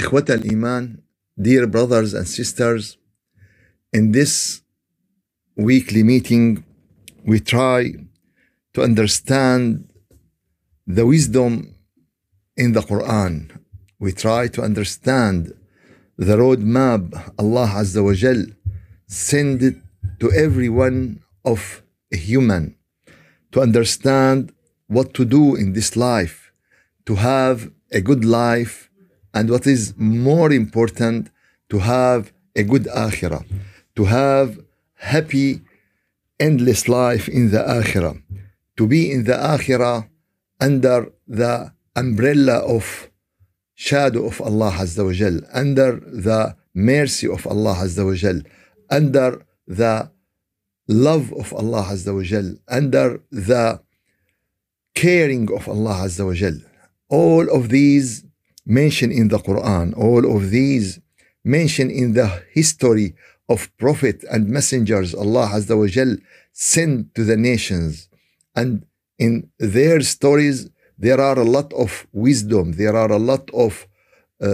إخوة الإيمان dear brothers and sisters in this weekly meeting we try to understand the wisdom in the Quran we try to understand the roadmap Allah Azza wa Jal sent it to every one of a human to understand what to do in this life to have a good life and what is more important to have a good akhirah to have happy endless life in the akhirah to be in the akhirah under the umbrella of shadow of Allah Azza wa Jal, under the mercy of Allah Azza wa Jal, under the love of Allah Azza wa Jal, under the caring of Allah Azza wa Jal. All of these mentioned in the Quran, all of these mentioned in the history of prophet and messengers Allah Azza wa Jal sent to the nations. And in their stories, there are a lot of wisdom, there are a lot of uh,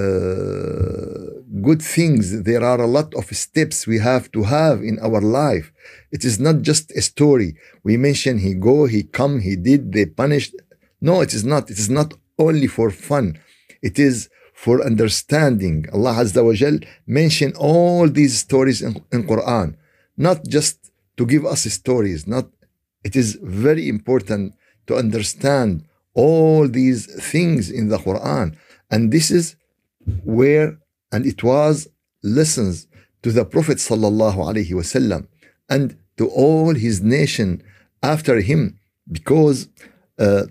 good things, there are a lot of steps we have to have in our life. It is not just a story. We mention he go, he come, he did, they punished. No, it is not. It is not only for fun. It is for understanding. Allah Azza wa Jal mentioned all these stories in, in Quran, not just to give us stories. Not. It is very important to understand all these things in the Quran, and this is where and it was lessons to the Prophet sallallahu alaihi wasallam and to all his nation after him, because. Uh,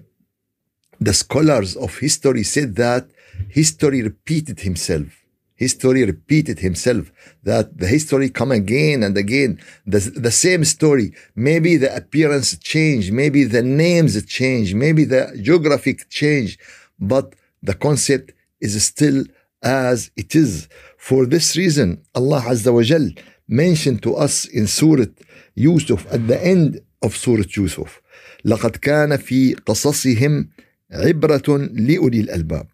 the scholars of history said that history repeated himself history repeated himself that the history come again and again the, the same story maybe the appearance change maybe the names change maybe the geographic change but the concept is still as it is for this reason allah azza wa jal mentioned to us in surah yusuf at the end of surah yusuf لقد كان في قصصهم عبرة لأولي الألباب.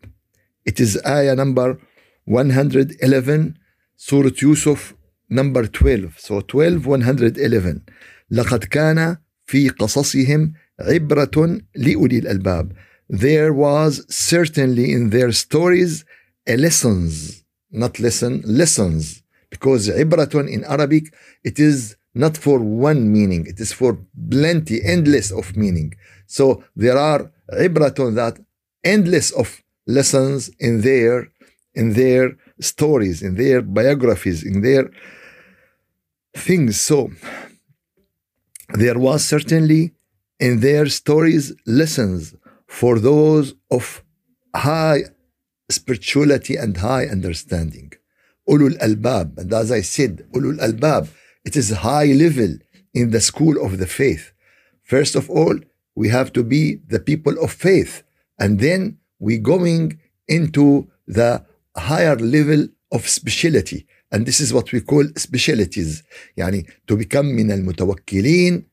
It is ayah number 111 سورة يوسف number 12 so 12 111 لقد كان في قصصهم عبرة لأولي الألباب there was certainly in their stories a lessons not lesson lessons because عبرة in Arabic it is not for one meaning it is for plenty endless of meaning so there are عبرة that endless of lessons in their in their stories in their biographies in their things. So there was certainly in their stories lessons for those of high spirituality and high understanding. Ulul albab and as i said ulul albab it is high level in the school of the faith. First of all we have to be the people of faith and then we going into the higher level of speciality and this is what we call specialities يعني to become من المتوكلين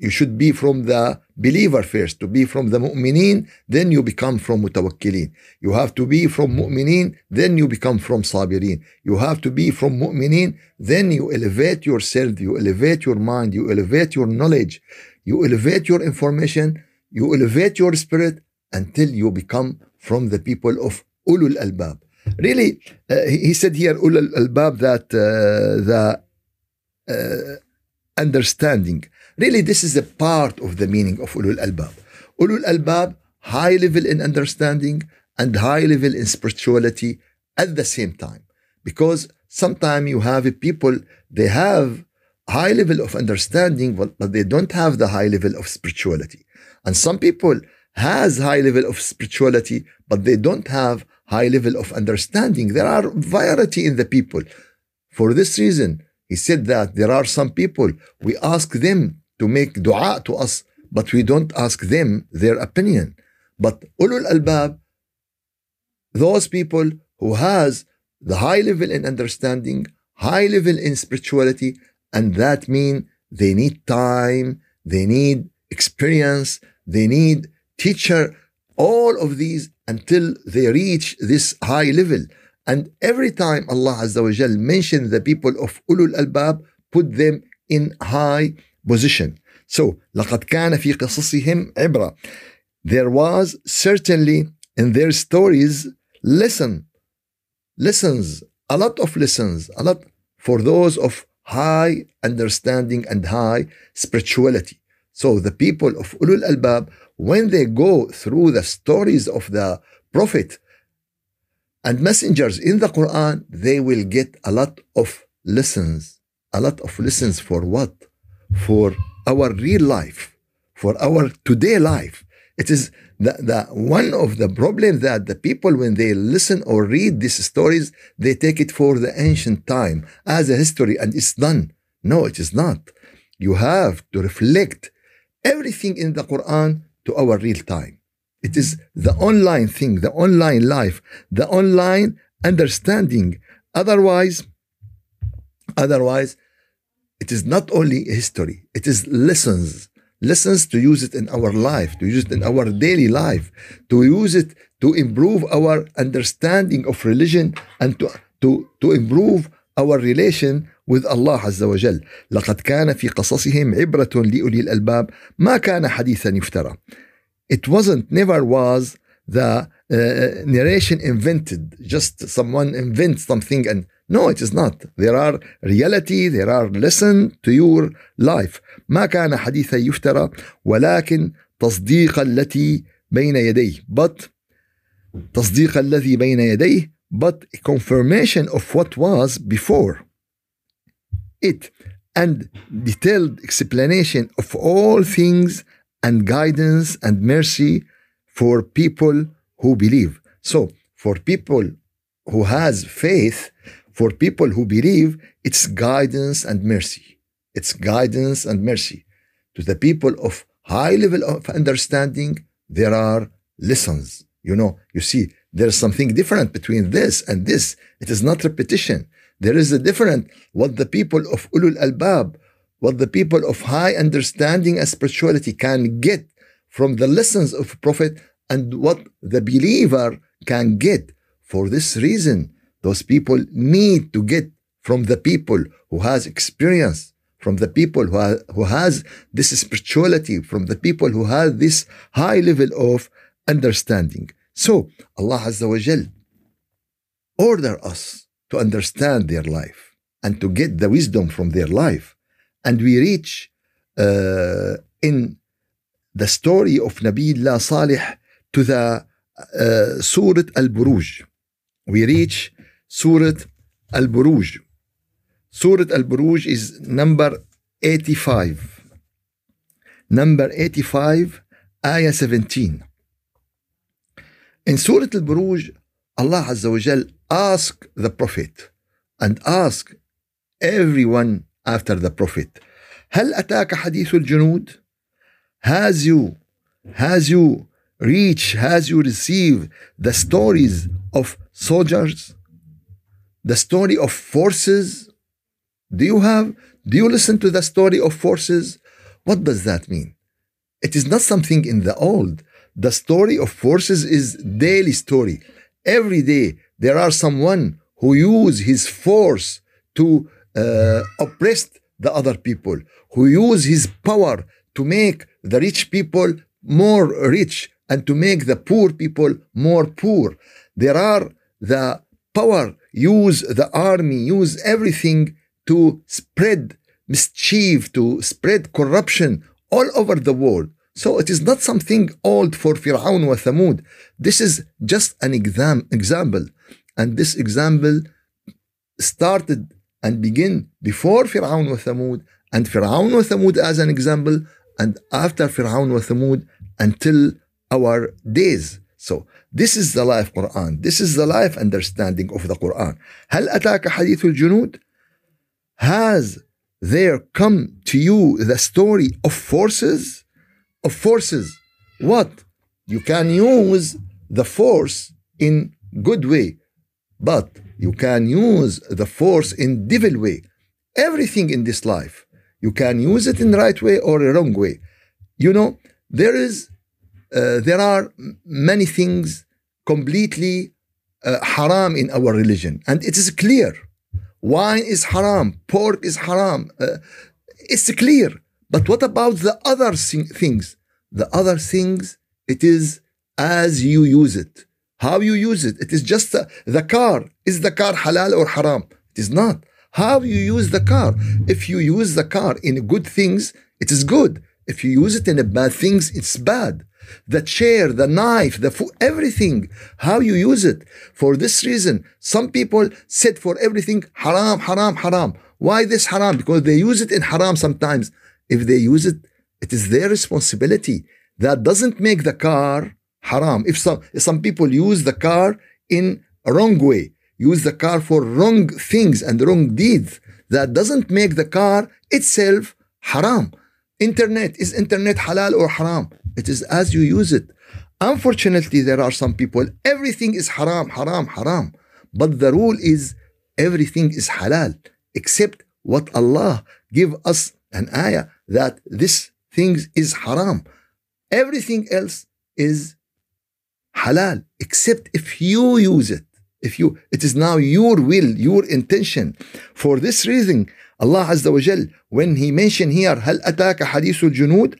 you should be from the believer first to be from the mu'minin then you become from mutawakkilin you have to be from mu'minin then you become from sabirin you have to be from mu'minin then you elevate yourself you elevate your mind you elevate your knowledge you elevate your information, you elevate your spirit until you become from the people of ulul albab. Really, uh, he said here ulul albab that uh, the uh, understanding. Really, this is a part of the meaning of ulul albab. Ulul albab, high level in understanding and high level in spirituality at the same time. Because sometimes you have a people, they have high level of understanding, but they don't have the high level of spirituality. And some people has high level of spirituality, but they don't have high level of understanding. There are variety in the people. For this reason, he said that there are some people, we ask them to make dua to us, but we don't ask them their opinion. But ulul albab, those people who has the high level in understanding, high level in spirituality, and that mean they need time, they need experience, they need teacher, all of these until they reach this high level. And every time Allah Azza wa Jal mentioned the people of Ulul Albab, put them in high position. So, لقد كان في قصصهم عبرة. There was certainly in their stories lesson, lessons, a lot of lessons, a lot for those of high understanding and high spirituality. So the people of Ulul Albab, when they go through the stories of the Prophet and messengers in the Quran, they will get a lot of lessons. A lot of lessons for what? For our real life, for our today life. It is the, the one of the problems that the people when they listen or read these stories, they take it for the ancient time as a history and it's done. No, it is not. You have to reflect everything in the Quran to our real time. It is mm-hmm. the online thing, the online life, the online understanding. Otherwise, otherwise, it is not only history, it is lessons. Lessons to use it in our life, to use it in mm-hmm. our daily life, to use it to improve our understanding of religion and to, to, to improve our relation with Allah عز وجل لقد كان في قصصهم عبرة لأولي الألباب ما كان حديثا يفترى It wasn't, never was the uh, narration invented just someone invents something and no it is not there are reality there are lesson to your life ما كان حديثا يفترى ولكن تصديق التي بين يديه but تصديق الذي بين يديه but confirmation of what was before it and detailed explanation of all things and guidance and mercy for people who believe. So for people who has faith for people who believe it's guidance and mercy. It's guidance and mercy. To the people of high level of understanding there are lessons. You know you see there's something different between this and this. It is not repetition there is a different what the people of ulul albab what the people of high understanding and spirituality can get from the lessons of prophet and what the believer can get for this reason those people need to get from the people who has experience from the people who, who has this spirituality from the people who have this high level of understanding. So allah azza wa jal order us to understand their life and to get the wisdom from their life and we reach uh, in the story of Nabiullah Salih to the uh, Surah Al-Buruj. We reach Surah Al-Buruj. Surah Al-Buruj is number 85. Number 85, Ayah 17. In Surah Al-Buruj, Allah Azza wa Jal ask the Prophet and ask everyone after the Prophet, هل أتاك حديث الجنود? Has you, has you reach, has you received the stories of soldiers? The story of forces? Do you have, do you listen to the story of forces? What does that mean? It is not something in the old. The story of forces is daily story. Every day there are someone who use his force to uh, oppress the other people, who use his power to make the rich people more rich and to make the poor people more poor. There are the power, use the army, use everything to spread mischief, to spread corruption all over the world. So it is not something old for Fir'aun wa Thamud. This is just an exam, example. And this example started and begin before Fir'aun wa Thamud and Fir'aun wa Thamud as an example and after Fir'aun wa Thamud until our days. So this is the life Quran. This is the life understanding of the Quran. هل أتاك حديث الجنود? Has there come to you the story of forces? Of forces. What? You can use the force in good way, but you can use the force in devil way. Everything in this life, you can use it in right way or a wrong way. You know, there is, uh, there are many things completely uh, haram in our religion, and it is clear. Wine is haram, pork is haram. Uh, it's clear. But what about the other things? The other things, it is as you use it. How you use it. It is just uh, the car. Is the car halal or haram? It is not. How you use the car. If you use the car in good things, it is good. If you use it in bad things, it's bad. The chair, the knife, the food, everything, how you use it. For this reason, some people said for everything haram, haram, haram. Why this haram? Because they use it in haram sometimes. If they use it, it is their responsibility. That doesn't make the car haram. If some, if some people use the car in a wrong way, use the car for wrong things and wrong deeds, that doesn't make the car itself haram. Internet, is internet halal or haram? It is as you use it. Unfortunately, there are some people, everything is haram, haram, haram. But the rule is everything is halal, except what Allah give us an ayah that this thing is haram. Everything else is halal, except if you use it. If you, it is now your will, your intention. For this reason, Allah Azza wa Jal, when He mentioned here, هل أتاك حديث الجنود?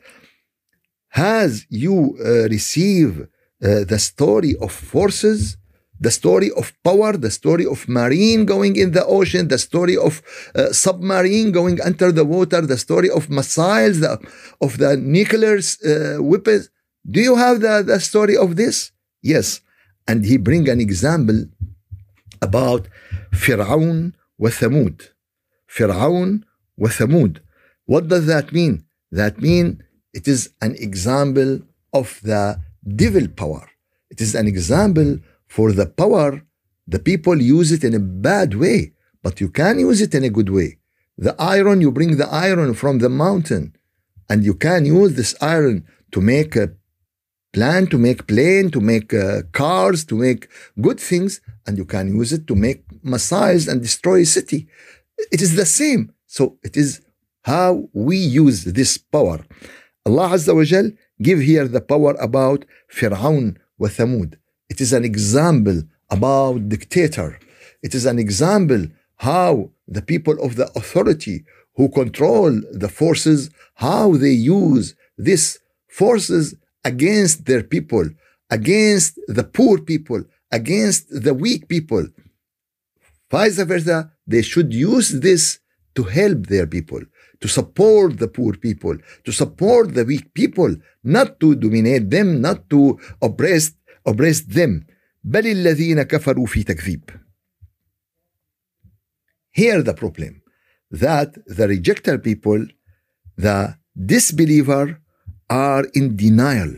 Has you uh, received uh, the story of forces? the story of power, the story of marine going in the ocean, the story of uh, submarine going under the water, the story of missiles, the, of the nuclear uh, weapons. Do you have the, the story of this? Yes. And he bring an example about Fir'aun wa Thamud. Fir'aun wa Thamud. What does that mean? That mean it is an example of the devil power. It is an example for the power, the people use it in a bad way, but you can use it in a good way. The iron, you bring the iron from the mountain, and you can use this iron to make a plan, to make plane, to make uh, cars, to make good things, and you can use it to make missiles and destroy a city. It is the same. So it is how we use this power. Allah Azza wa Jal give here the power about Fir'aun wa Thamud. It is an example about dictator. It is an example how the people of the authority who control the forces, how they use these forces against their people, against the poor people, against the weak people. Vice versa, they should use this to help their people, to support the poor people, to support the weak people, not to dominate them, not to oppress oppressed them بل الذين كفروا في تكذيب Here the problem that the rejecter people, the disbeliever, are in denial.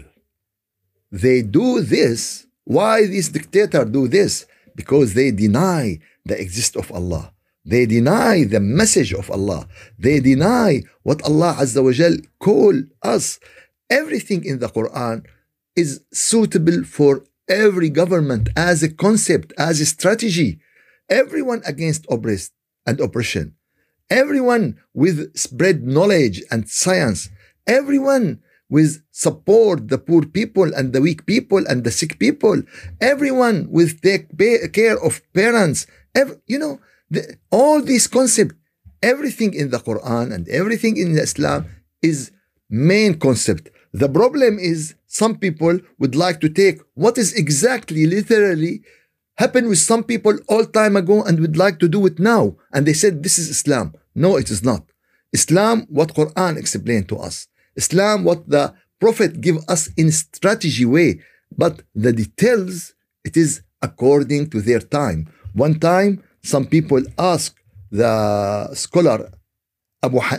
They do this. Why these dictator do this? Because they deny the existence of Allah. They deny the message of Allah. They deny what Allah Azza wa Jal call us. Everything in the Quran is suitable for every government as a concept, as a strategy. Everyone against oppressed and oppression. Everyone with spread knowledge and science. Everyone with support the poor people and the weak people and the sick people. Everyone will take care of parents. Every, you know, the, all these concepts, everything in the Quran and everything in Islam is main concept. The problem is some people would like to take what is exactly literally happened with some people all time ago and would like to do it now and they said this is islam no it is not islam what quran explained to us islam what the prophet give us in strategy way but the details it is according to their time one time some people ask the scholar abu uh,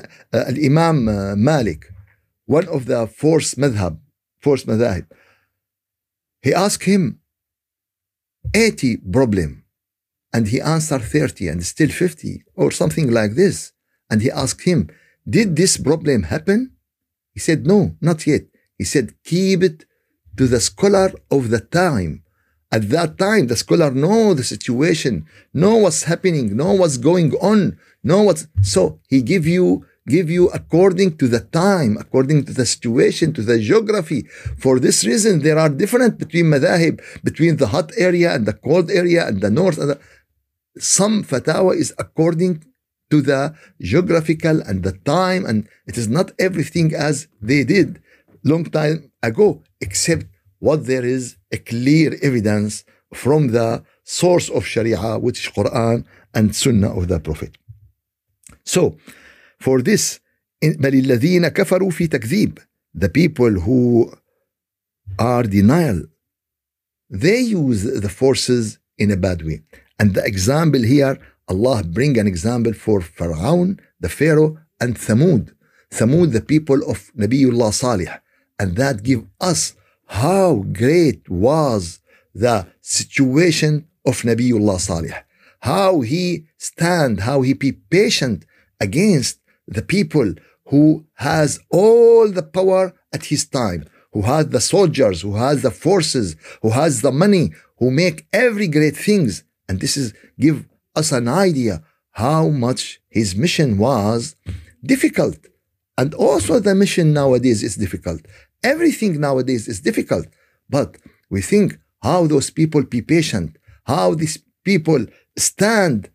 al-imam uh, malik one of the fourth madhab fourth madhab He asked him 80 problem and he answered 30 and still 50 or something like this. And he asked him, Did this problem happen? He said, No, not yet. He said, Keep it to the scholar of the time. At that time, the scholar know the situation, know what's happening, know what's going on, know what's so he give you give you according to the time, according to the situation, to the geography. For this reason, there are different between madahib, between the hot area and the cold area and the north. And the, some fatwa is according to the geographical and the time, and it is not everything as they did long time ago, except what there is a clear evidence from the source of Sharia, which is Quran and Sunnah of the Prophet. So, for this, بل الذين كفروا في تكذيب the people who are denial they use the forces in a bad way and the example here Allah bring an example for Pharaoh the Pharaoh and Thamud. Thamud the people of Nabiullah Salih. And that give us how great was the situation of Nabiullah Salih. How he stand how he be patient against the people who has all the power at his time, who has the soldiers, who has the forces, who has the money, who make every great things. And this is give us an idea how much his mission was difficult. And also the mission nowadays is difficult. Everything nowadays is difficult. But we think how those people be patient, how these people stand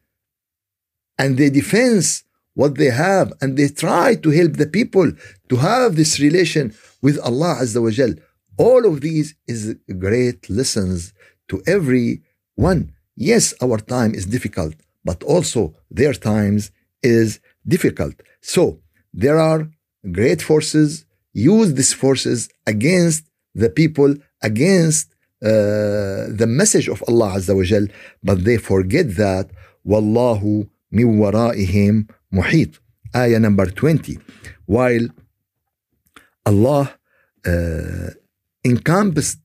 and they defense what they have and they try to help the people to have this relation with Allah Azza wa Jal. All of these is great lessons to every one. Yes, our time is difficult, but also their times is difficult. So there are great forces. Use these forces against the people, against uh, the message of Allah Azza wa Jal, but they forget that Wallahu min waraihim muhit. Ayah number 20. While Allah uh, encompassed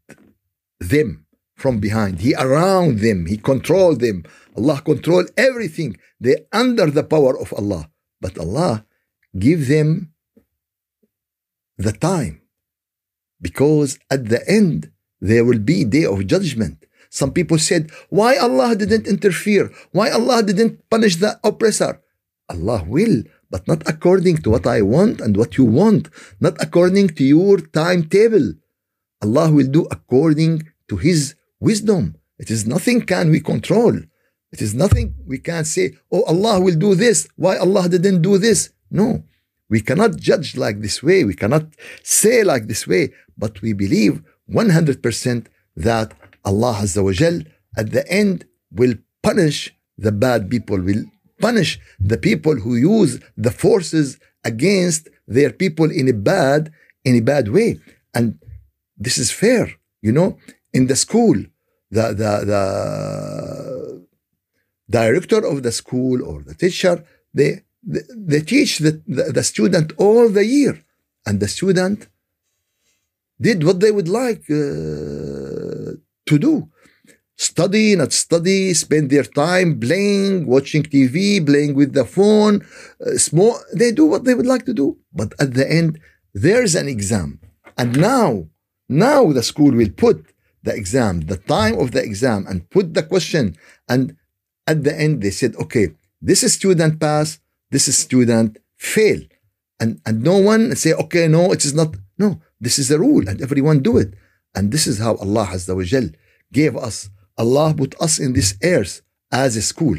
them from behind. He around them. He controlled them. Allah control everything. They under the power of Allah. But Allah give them the time. Because at the end there will be day of judgment. Some people said why Allah didn't interfere? Why Allah didn't punish the oppressor? Allah will, but not according to what I want and what you want, not according to your timetable. Allah will do according to His wisdom. It is nothing can we control. It is nothing we can say, oh, Allah will do this. Why Allah didn't do this? No. We cannot judge like this way. We cannot say like this way. But we believe 100% that Allah Azza wa Jal at the end will punish the bad people, will punish the people who use the forces against their people in a bad in a bad way and this is fair you know in the school the the the director of the school or the teacher they they, they teach the, the, the student all the year and the student did what they would like uh, to do study, not study, spend their time playing, watching TV, playing with the phone, uh, small. They do what they would like to do. But at the end, there's an exam. And now, now the school will put the exam, the time of the exam, and put the question. And at the end, they said, okay, this is student pass, this is student fail. And, and no one say, okay, no, it is not. No, this is a rule, and everyone do it. And this is how Allah Azza wa Jal gave us Allah put us in this earth as a school.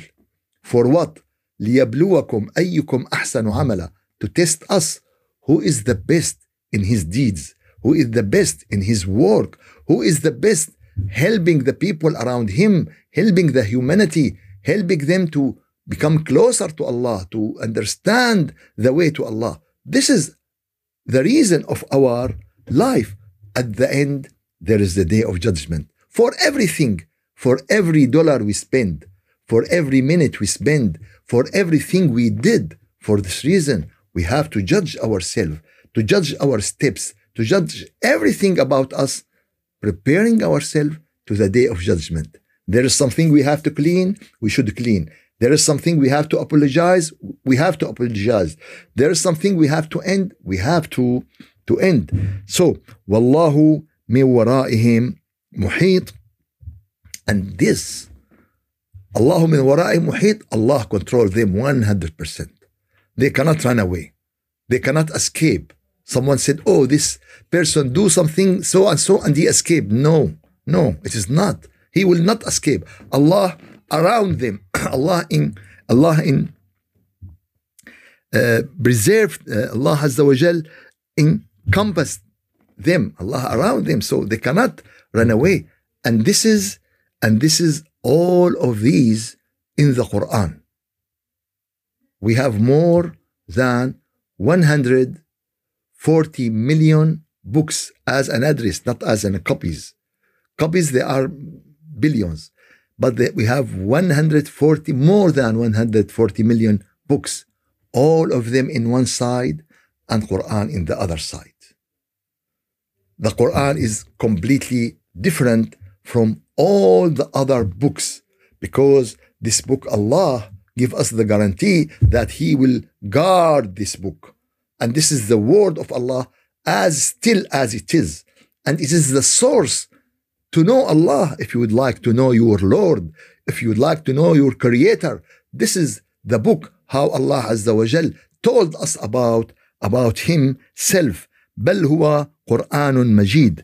For what? ليبلوكم أيكم أحسن عملا to test us who is the best in his deeds, who is the best in his work, who is the best helping the people around him, helping the humanity, helping them to become closer to Allah, to understand the way to Allah. This is the reason of our life. At the end, there is the day of judgment for everything for every dollar we spend, for every minute we spend, for everything we did. For this reason, we have to judge ourselves, to judge our steps, to judge everything about us preparing ourselves to the day of judgment. There is something we have to clean, we should clean. There is something we have to apologize, we have to apologize. There is something we have to end, we have to to end. So, wallahu min waraihim muhit. And this, Allah min waraihim muhit, Allah controls them 100%. They cannot run away. They cannot escape. Someone said, oh, this person do something so and so and he escaped. No, no, it is not. He will not escape. Allah around them, Allah in Allah in uh, preserved, uh, Allah Azza wa Jal encompassed them, Allah around them, so they cannot run away. And this is and this is all of these in the Quran. We have more than 140 million books as an address, not as an copies. Copies, there are billions, but we have 140, more than 140 million books, all of them in one side and Quran in the other side. The Quran is completely different from all the other books because this book, Allah give us the guarantee that He will guard this book. And this is the word of Allah as still as it is. And it is the source to know Allah if you would like to know your Lord, if you would like to know your Creator. This is the book how Allah Azza wa Jal told us about about Himself. بل هو قرآن مجيد.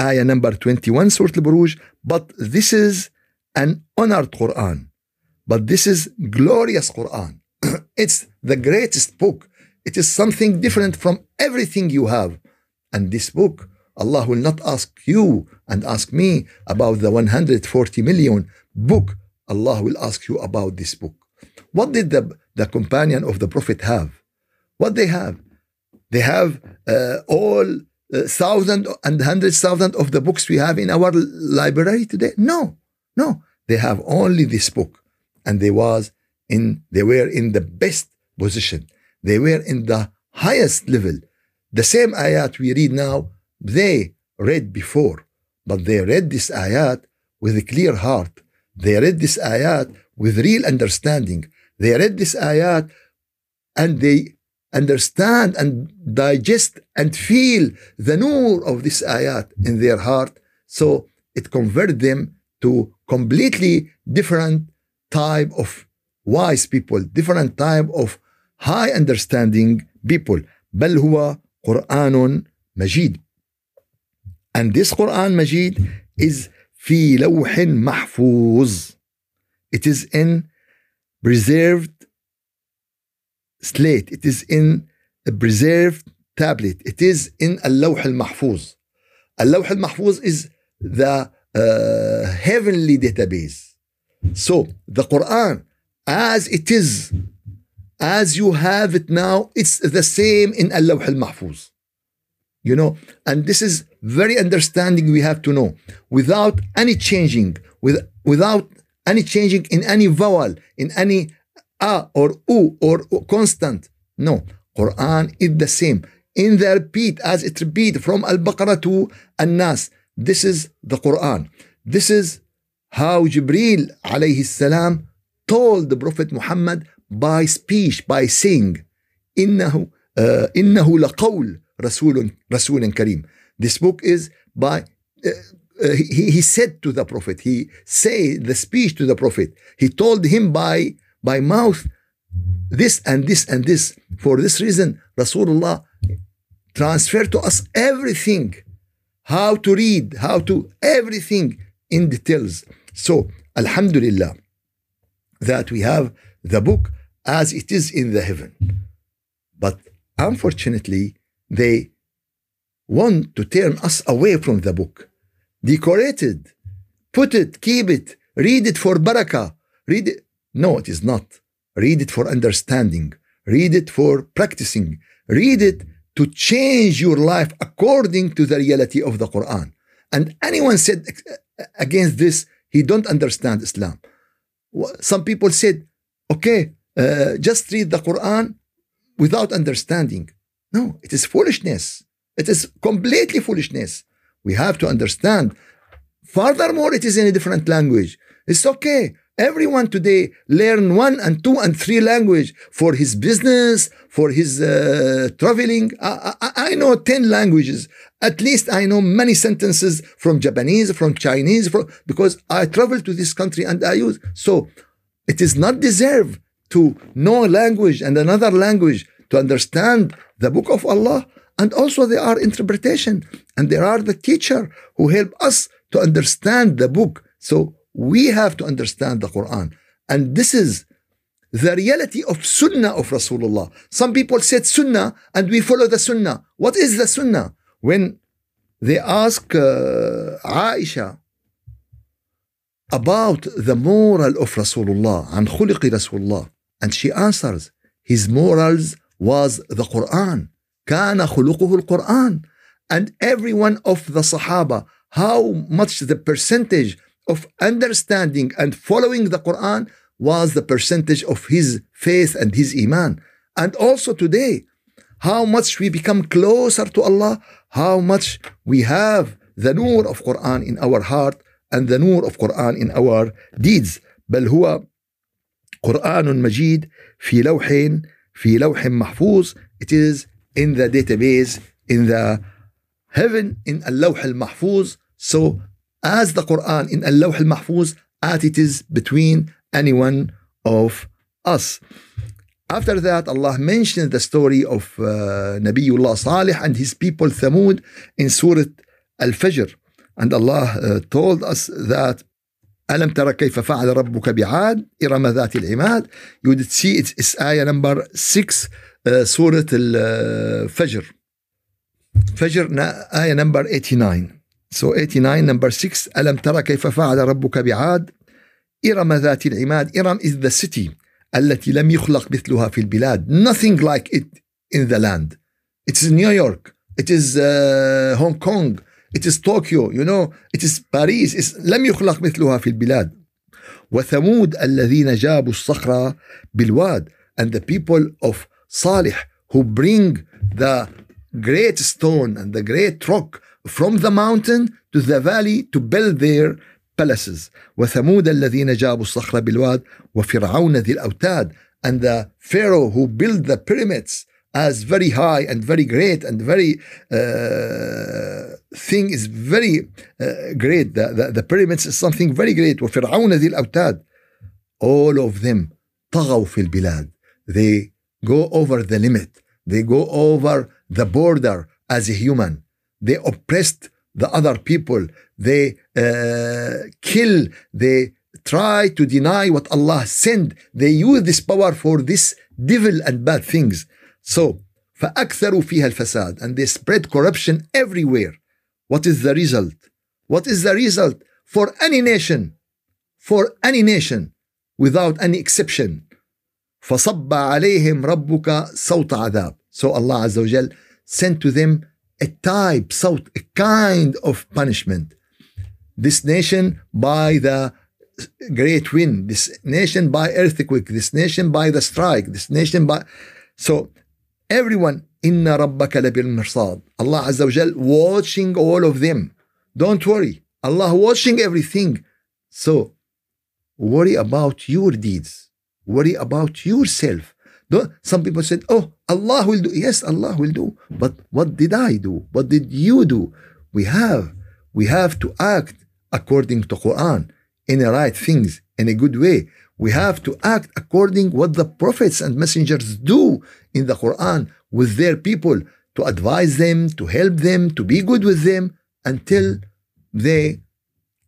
Ayah number 21, Surah Al-Buruj. But this is an honored Quran. But this is glorious Quran. it's the greatest book. it is something different from everything you have. And this book, Allah will not ask you and ask me about the 140 million book. Allah will ask you about this book. What did the, the companion of the Prophet have? What they have? They have uh, all uh, thousand and hundreds thousand of the books we have in our library today. No, no. They have only this book, and they was in. They were in the best position. They were in the highest level. The same ayat we read now, they read before, but they read this ayat with a clear heart. They read this ayat with real understanding. They read this ayat and they understand and digest and feel the nur of this ayat in their heart. So it converted them to completely different type of wise people, different type of high understanding people. بل هو قرآن مجيد. And this Quran Majid is في لوح محفوظ. It is in preserved slate. It is in a preserved tablet. It is in اللوح المحفوظ. اللوح المحفوظ is the uh, heavenly database. So the Quran, as it is, as you have it now, it's the same in Al-Lawh al-Mahfuz. You know, and this is very understanding we have to know. Without any changing, with, without any changing in any vowel, in any a or u or constant. No, Quran is the same. In the repeat, as it repeat from Al-Baqarah to An-Nas, this is the Quran. This is how Jibril alayhi salam told the Prophet Muhammad by speech, by saying, إنه uh, إنه لقول رسول رسول كريم. This book is by uh, uh, he, he said to the Prophet, he say the speech to the Prophet. He told him by by mouth this and this and this. For this reason, Rasulullah transferred to us everything, how to read, how to everything in details. So, Alhamdulillah, that we have the book as it is in the heaven. But unfortunately, they want to turn us away from the book. Decorate it, put it, keep it, read it for barakah, read it. No, it is not. Read it for understanding. Read it for practicing. Read it to change your life according to the reality of the Quran. And anyone said against this, he don't understand Islam. Some people said, okay, uh, just read the Quran without understanding. No, it is foolishness. It is completely foolishness. We have to understand. Furthermore, it is in a different language. It's okay. Everyone today learn one and two and three language for his business, for his uh, traveling. I, I, I know 10 languages. At least I know many sentences from Japanese, from Chinese, from, because I travel to this country and I use. So it is not deserved to know language and another language to understand the book of Allah. And also there are interpretation and there are the teacher who help us to understand the book. So we have to understand the Quran. And this is the reality of Sunnah of Rasulullah. Some people said Sunnah and we follow the Sunnah. What is the Sunnah? When they ask uh, Aisha about the moral of Rasulullah and خلق Rasulullah, and she answers, his morals was the Quran. كان خلقه القرآن. And every one of the Sahaba, how much the percentage of understanding and following the Quran was the percentage of his faith and his iman. And also today, how much we become closer to Allah, how much we have the nur of Quran in our heart and the nur of Quran in our deeds. بل هو قرآن مجيد في لوح في لوح محفوظ. It is in the database, in the heaven, in اللوح المحفوظ. So as the Quran in اللوح المحفوظ, as it is between any one of us. After that, Allah mentioned the story of uh, Nabiullah Salih and his people Thamud in Surah Al-Fajr. And Allah uh, told us that ألم ترى كيف فعل ربك بعاد؟ إرم ذات العماد. You would see it's, it's ayah number 6 uh, سورة الفجر. فجر آية number 89 So 89 number 6 ألم ترى كيف فعل ربك بعاد؟ إرم ذات العماد. إرم is the city التي لم يخلق مثلها في البلاد. Nothing like it in the land. It is New York. It is uh, Hong Kong. it is Tokyo you know it is Paris it's لم يخلق مثلها في البلاد وثمود الذين جابوا الصخرة بالواد and the people of Salih who bring the great stone and the great rock from the mountain to the valley to build their palaces وثمود الذين جابوا الصخر بالواد وفرعون ذي الأوتاد and the pharaoh who built the pyramids as very high and very great and very uh, thing is very uh, great the, the, the pyramids is something very great وفرعون ذي الأوتاد all of them طغوا في البلاد they go over the limit they go over the border as a human they oppressed the other people they uh, kill they try to deny what Allah sent they use this power for this devil and bad things so فأكثروا فيها الفساد and they spread corruption everywhere what is the result what is the result for any nation for any nation without any exception فصب عليهم ربك صوت عذاب so Allah عز وجل sent to them a type صوت a kind of punishment this nation by the great wind this nation by earthquake this nation by the strike this nation by so everyone inna rabbaka labil mirsad Allah azza wa jal watching all of them. Don't worry. Allah watching everything. So worry about your deeds. Worry about yourself. Don't, some people said oh Allah will do. Yes Allah will do. But what did I do? What did you do? We have we have to act according to Quran in the right things in a good way we have to act according what the prophets and messengers do in the Quran with their people to advise them, to help them, to be good with them until they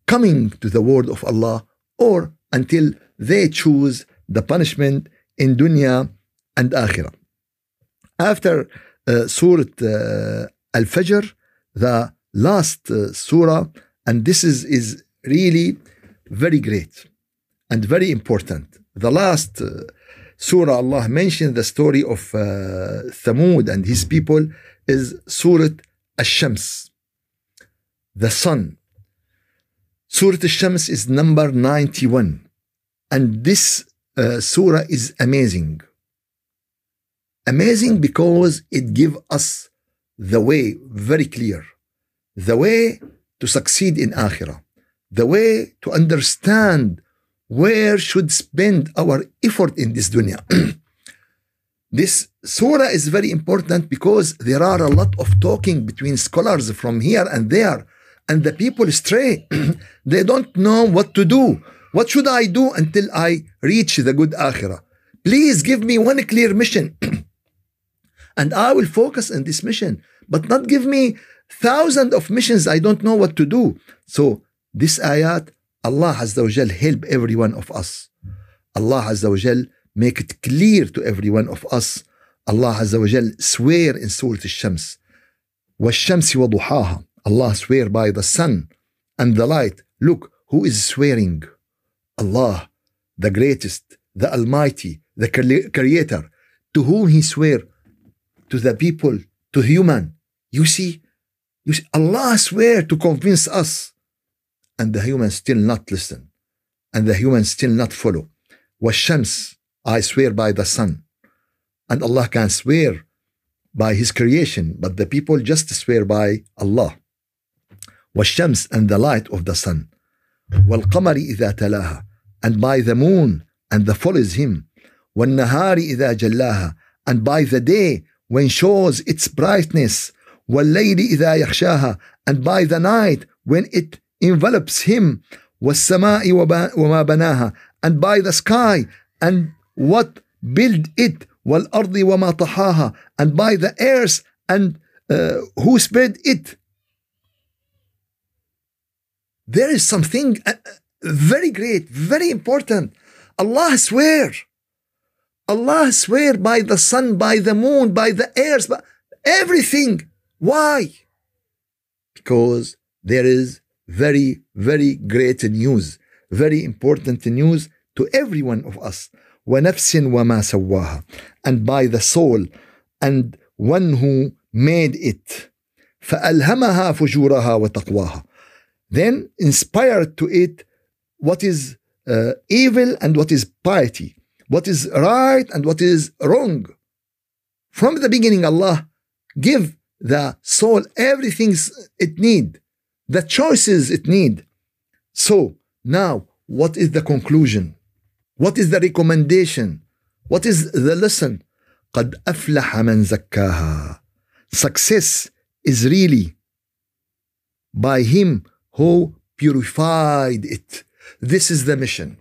coming to the word of Allah or until they choose the punishment in dunya and akhirah. After uh, Surah uh, Al-Fajr, the last uh, surah, and this is, is really very great and very important. The last uh, surah Allah mentioned the story of uh, Thamud and his people is Surah Ash-Shams, the sun. Surah Ash-Shams is number 91 and this uh, surah is amazing. Amazing because it gives us the way very clear. the way to succeed in akhirah, the way to understand where should spend our effort in this dunya. this surah is very important because there are a lot of talking between scholars from here and there and the people stray they don't know what to do what should i do until i reach the good akhirah please give me one clear mission and i will focus on this mission but not give me thousands of missions I don't know what to do. So this ayat, Allah Azza wa Jal help every one of us. Allah Azza wa Jal make it clear to every one of us. Allah Azza wa Jal swear in Surah Al-Shams. وَالشَّمْسِ وَضُحَاهَا Allah swear by the sun and the light. Look, who is swearing? Allah, the greatest, the almighty, the creator. To whom he swear? To the people, to human. You see, you see, Allah swear to convince us, and the humans still not listen, and the humans still not follow. Washams, I swear by the sun, and Allah can swear by His creation, but the people just swear by Allah. والشمس and the light of the sun والقمر إذا تلاها and by the moon and the follows him والنهار إذا جلاها and by the day when shows its brightness والليل إذا يخشاها and by the night when it envelops him والسماء وما بناها and by the sky and what build it والأرض وما طحاها and by the earth and uh, who spread it there is something uh, very great very important Allah swear Allah swear by the sun by the moon by the earth by everything why? Because there is very, very great news, very important news to every one of us. ونفس وما سواها. And by the soul and one who made it. فألهمها فجورها وتقواها. Then inspired to it what is uh, evil and what is piety what is right and what is wrong. From the beginning Allah give the soul everything it need the choices it need. So now, what is the conclusion? What is the recommendation? What is the lesson? قد أفلح من زكاها. Success is really by him who purified it. This is the mission.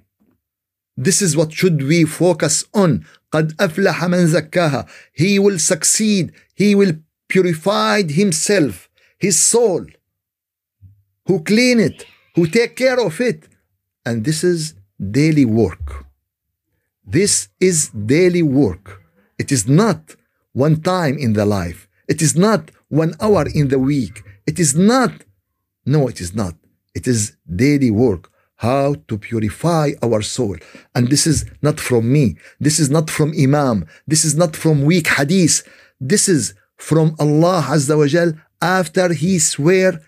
This is what should we focus on. قد أفلح من زكاها. He will succeed. He will purified himself, his soul, who clean it, who take care of it. And this is daily work. This is daily work. It is not one time in the life. It is not one hour in the week. It is not, no, it is not. It is daily work. How to purify our soul. And this is not from me. This is not from Imam. This is not from weak hadith. This is from Allah Azza wa Jal after he swear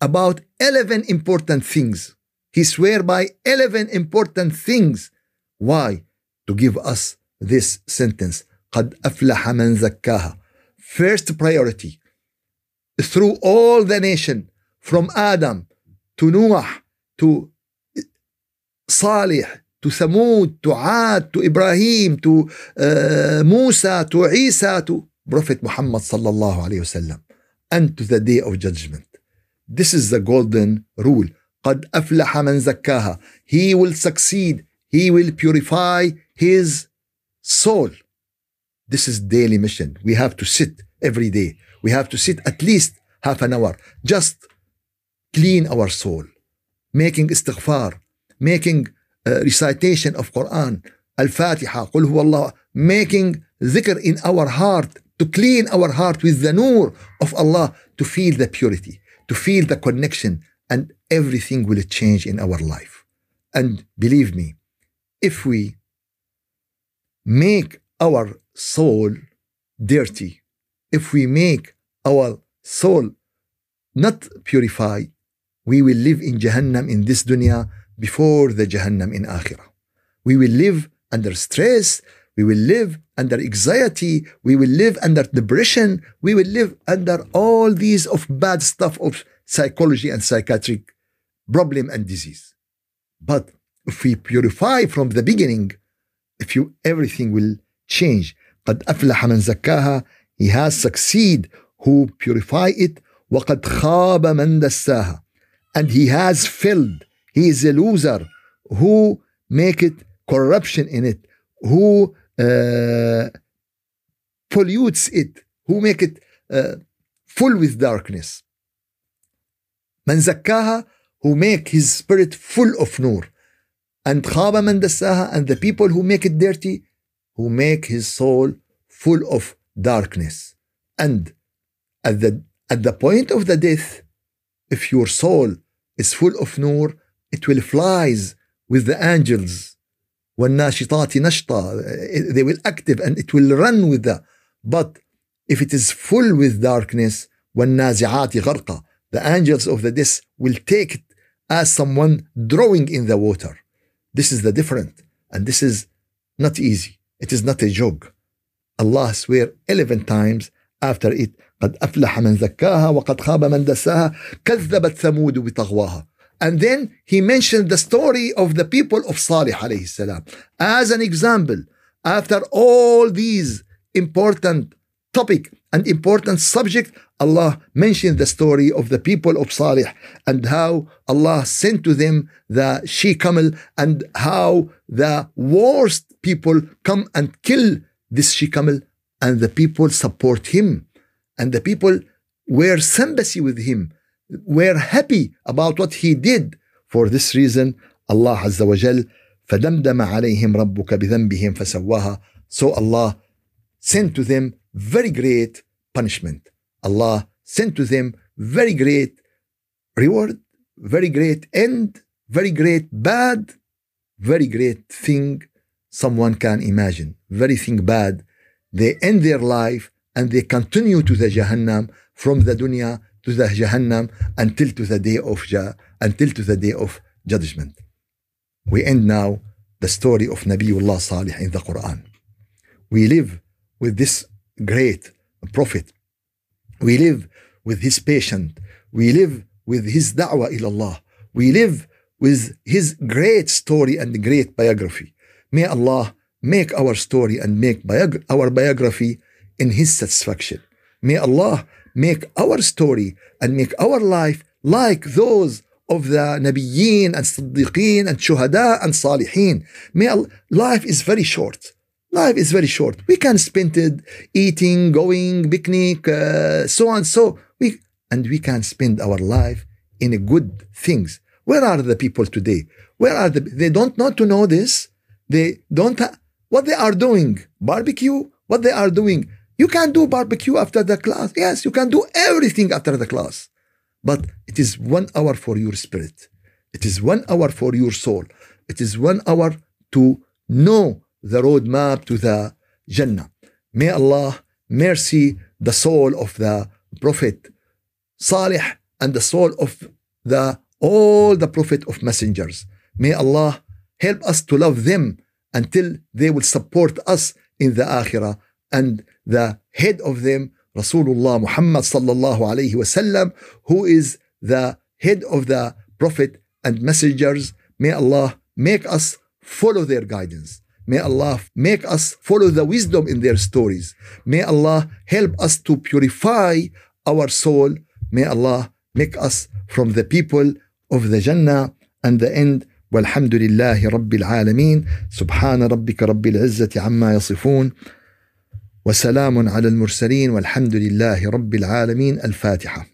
about 11 important things. He swear by 11 important things. Why? To give us this sentence. قد أفلح من زكاها. First priority. Through all the nation, from Adam to Noah to Salih to Thamud to Ad to Ibrahim to uh, Musa to Isa to Prophet Muhammad sallallahu alayhi wasallam and to the day of judgment. This is the golden rule. قد أفلح من زكاها. He will succeed. He will purify his soul. This is daily mission. We have to sit every day. We have to sit at least half an hour. Just clean our soul. Making istighfar. Making uh, recitation of Quran. Al-Fatiha. قل هو الله. Making dhikr in our heart to clean our heart with the nur of Allah, to feel the purity, to feel the connection, and everything will change in our life. And believe me, if we make our soul dirty, if we make our soul not purify, we will live in Jahannam in this dunya before the Jahannam in Akhirah. We will live under stress, we will live under anxiety. We will live under depression. We will live under all these of bad stuff of psychology and psychiatric problem and disease. But if we purify from the beginning, if you everything will change. قد أفلح من زكاها He has succeed who purify it وقد خاب من دساها and he has filled he is a loser who make it corruption in it who uh, pollutes it who make it uh, full with darkness من زكاها who make his spirit full of nur and خاب من دساها and the people who make it dirty who make his soul full of darkness and at the at the point of the death if your soul is full of nur it will flies with the angels والناشطات نشطا they will active and it will run with the but if it is full with darkness والنازعات غرقا the angels of the death will take it as someone drawing in the water this is the different and this is not easy it is not a joke Allah swear 11 times after it قد أفلح من زكاها وقد خاب من دساها كذبت ثمود بطغواها and then he mentioned the story of the people of Salih alayhi salam. As an example after all these important topic and important subject Allah mentioned the story of the people of Salih and how Allah sent to them the she camel and how the worst people come and kill this she camel and the people support him. And the people were sympathy with him were happy about what he did for this reason Allah عز وجل فدمدم عليهم ربك بذنبهم فسواها so Allah sent to them very great punishment Allah sent to them very great reward very great end very great bad very great thing someone can imagine very thing bad they end their life and they continue to the Jahannam from the dunya to the Jahannam until to the day of ja- until to the day of judgment. We end now the story of Nabiullah Salih in the Quran. We live with this great prophet. We live with his patient. We live with his da'wah ila Allah. We live with his great story and great biography. May Allah make our story and make our biography in His satisfaction. May Allah make our story and make our life like those of the Nabiyeen and Siddiqeen and Shuhada and Salihin. Allah, life is very short. Life is very short. We can spend it eating, going, picnic, uh, so on. So we and we can spend our life in good things. Where are the people today? Where are the? They don't know to know this. They don't. Ha- what they are doing? Barbecue. What they are doing? You can do barbecue after the class. Yes, you can do everything after the class. But it is one hour for your spirit. It is one hour for your soul. It is one hour to know the roadmap to the Jannah. May Allah mercy the soul of the Prophet Salih and the soul of the all the Prophet of messengers. May Allah help us to love them until they will support us in the Akhirah and the head of them, Rasulullah Muhammad sallallahu alayhi wasallam, who is the head of the Prophet and messengers. May Allah make us follow their guidance. May Allah make us follow the wisdom in their stories. May Allah help us to purify our soul. May Allah make us from the people of the Jannah and the end. والحمد لله رب العالمين سبحان ربك رب العزة عما يصفون وسلام على المرسلين والحمد لله رب العالمين. الفاتحة.